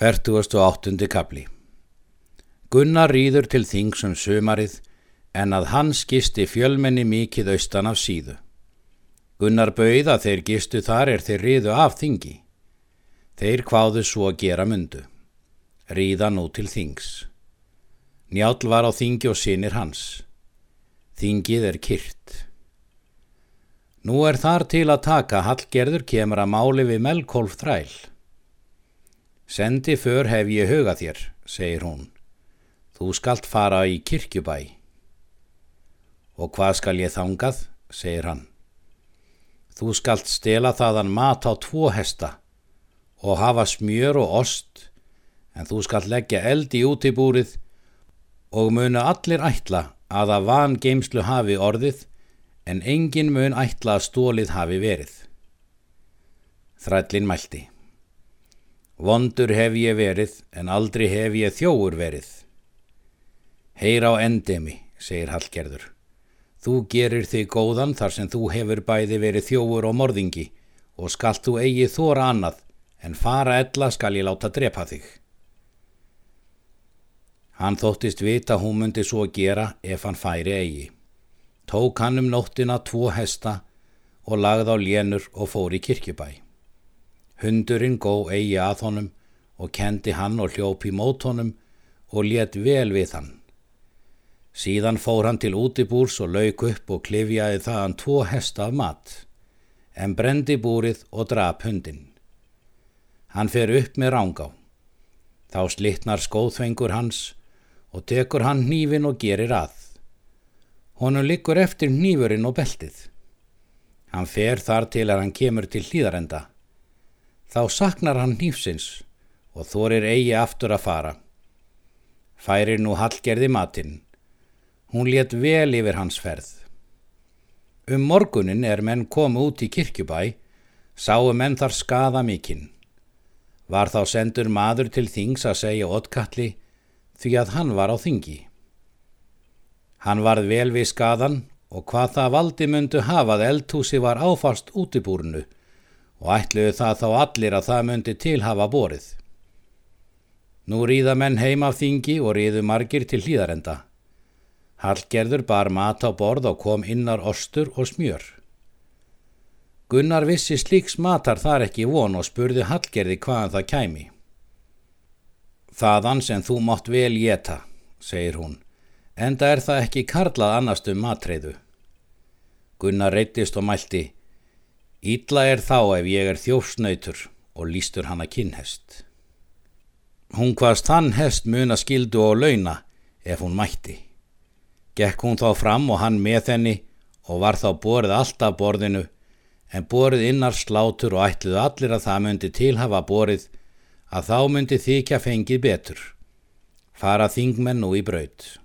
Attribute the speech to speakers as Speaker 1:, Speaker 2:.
Speaker 1: 48. kapli Gunnar rýður til þingsum sömarið en að hans gisti fjölmenni mikið austan af síðu. Gunnar bauð að þeir gistu þar er þeir rýðu af þingi. Þeir kváðu svo að gera myndu. Rýða nú til þings. Njál var á þingi og sinir hans. Þingið er kyrt. Nú er þar til að taka Hallgerður kemur að máli við Melkolf þræl. Sendi för hef ég huga þér, segir hún. Þú skalt fara í kirkjubæ. Og hvað skal ég þangað, segir hann. Þú skalt stela þaðan mat á tvo hesta og hafa smjör og ost, en þú skalt leggja eldi út í búrið og muna allir ætla að að van geimslu hafi orðið, en engin mun ætla að stólið hafi verið. Þrællin mælti. Vondur hef ég verið, en aldrei hef ég þjóur verið. Heyr á endemi, segir Hallgerður. Þú gerir þig góðan þar sem þú hefur bæði verið þjóur og morðingi og skallt þú eigi þóra annað, en fara ella skal ég láta drepa þig. Hann þóttist vita hún myndi svo gera ef hann færi eigi. Tók hann um nóttina tvo hesta og lagði á lénur og fór í kirkjubæ. Hundurinn gó eigi að honum og kendi hann og hljópi mót honum og let vel við hann. Síðan fór hann til útibúrs og lauk upp og klifjaði þaðan tvo hesta af mat, en brendi búrið og drap hundin. Hann fer upp með rángá. Þá slittnar skóðfengur hans og tekur hann hnífin og gerir að. Honum likur eftir hnífurinn og beltið. Hann fer þar til að hann kemur til hlýðarenda. Þá saknar hann nýfsins og þorir eigi aftur að fara. Færir nú hallgerði matinn. Hún let vel yfir hans ferð. Um morgunin er menn komu út í kirkjubæ, sáu menn þar skaða mikinn. Var þá sendur maður til þings að segja oddkalli því að hann var á þingi. Hann varð vel við skadan og hvað það valdi myndu hafað eldhúsi var áfast útibúrnu og ætluðu það þá allir að það myndi tilhafa borið. Nú ríða menn heim af þingi og ríðu margir til hlýðarenda. Hallgerður bar mat á borð og kom innar ostur og smjör. Gunnar vissi slíks matar þar ekki von og spurði Hallgerði hvaðan það kæmi. Þaðan sem þú mátt vel geta, segir hún, enda er það ekki karlað annast um matreiðu. Gunnar reytist og mælti, Ítla er þá ef ég er þjófsnautur og lístur hann að kinnhest. Hún hvaðst hann hest muna skildu og launa ef hún mætti. Gekk hún þá fram og hann með henni og var þá borið alltaf borðinu en borið innar slátur og ætluðu allir að það myndi tilhafa borið að þá myndi þykja fengið betur. Fara þingmenn nú í braut.